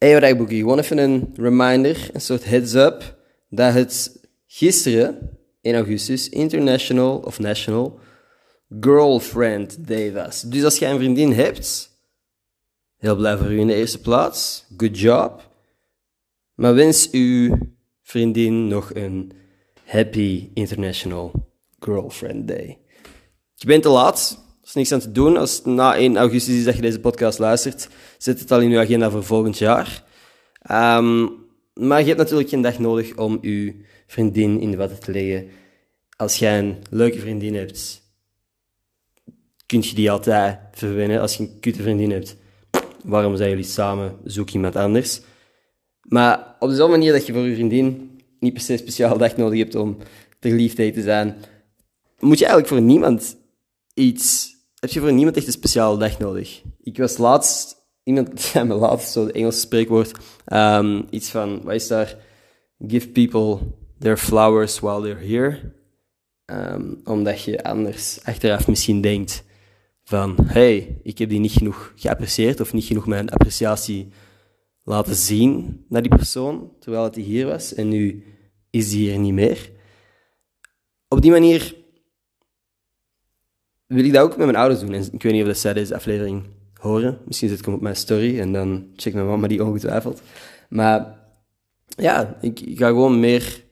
Hey, boekje. Gewoon even een reminder, een soort heads-up, dat het gisteren, in augustus, International of National Girlfriend Day was. Dus als jij een vriendin hebt, heel blij voor u in de eerste plaats. Good job. Maar wens uw vriendin nog een Happy International Girlfriend Day. Je bent te laat. Is niks aan te doen. Als na 1 augustus is dat je deze podcast luistert, zet het al in je agenda voor volgend jaar. Ehm, maar je hebt natuurlijk geen dag nodig om je vriendin in de watten te leggen. Als jij een leuke vriendin hebt, kun je die altijd verwinnen. Als je een kutte vriendin hebt, waarom zijn jullie samen? Zoek iemand anders. Maar op dezelfde manier dat je voor je vriendin niet per se een speciaal dag nodig hebt om verliefd te zijn, moet je eigenlijk voor niemand iets... Heb je voor niemand echt een speciale dag nodig? Ik was laatst... Iemand zei me laatst, zo het Engelse spreekwoord, um, iets van, wat is daar? Give people their flowers while they're here. Um, omdat je anders achteraf misschien denkt van, hey, ik heb die niet genoeg geapprecieerd of niet genoeg mijn appreciatie laten zien naar die persoon, terwijl het hier was, en nu is die hier niet meer. Op die manier wil ik dat ook met mijn ouders doen. En ik weet niet of dat zij deze aflevering horen. Misschien zit ik op mijn story en dan check mijn mama die ongetwijfeld. Maar ja, ik, ik ga gewoon meer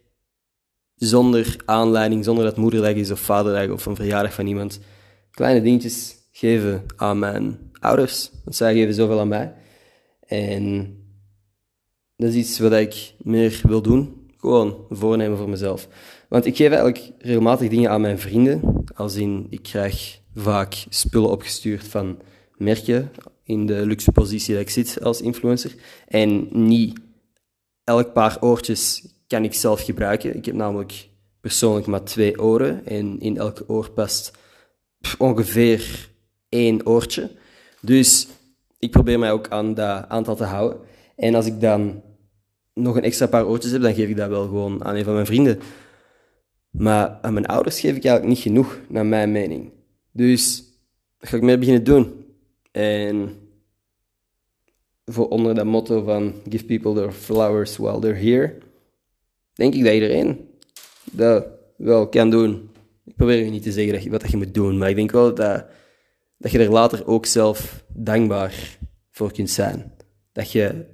zonder aanleiding, zonder dat moederdag is of vaderdag of een verjaardag van iemand, kleine dingetjes geven aan mijn ouders. Want zij geven zoveel aan mij. En dat is iets wat ik meer wil doen. Gewoon voornemen voor mezelf. Want ik geef eigenlijk regelmatig dingen aan mijn vrienden. Als in, ik krijg vaak spullen opgestuurd van merken in de luxe positie dat ik zit als influencer. En niet elk paar oortjes kan ik zelf gebruiken. Ik heb namelijk persoonlijk maar twee oren. En in elke oor past ongeveer één oortje. Dus ik probeer mij ook aan dat aantal te houden. En als ik dan nog een extra paar oortjes heb, dan geef ik dat wel gewoon aan een van mijn vrienden. Maar aan mijn ouders geef ik eigenlijk niet genoeg, naar mijn mening. Dus dat ga ik meer beginnen doen. En voor onder dat motto van give people their flowers while they're here, denk ik dat iedereen dat wel kan doen. Ik probeer je niet te zeggen dat wat je moet doen, maar ik denk wel dat, dat je er later ook zelf dankbaar voor kunt zijn. Dat je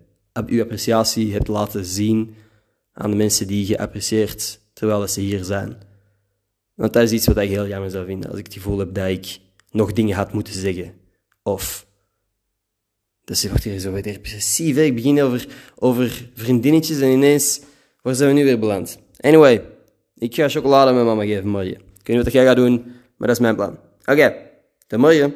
je appreciatie hebt laten zien aan de mensen die je apprecieert terwijl ze hier zijn. Want dat is iets wat ik heel jammer zou vinden, als ik het gevoel heb dat ik nog dingen had moeten zeggen. Of, dus wordt hier zo weer depressief, ik begin over, over vriendinnetjes en ineens, waar zijn we nu weer beland? Anyway, ik ga chocolade aan mijn mama geven morgen. Ik weet niet wat jij gaat doen, maar dat is mijn plan. Oké, okay, tot morgen.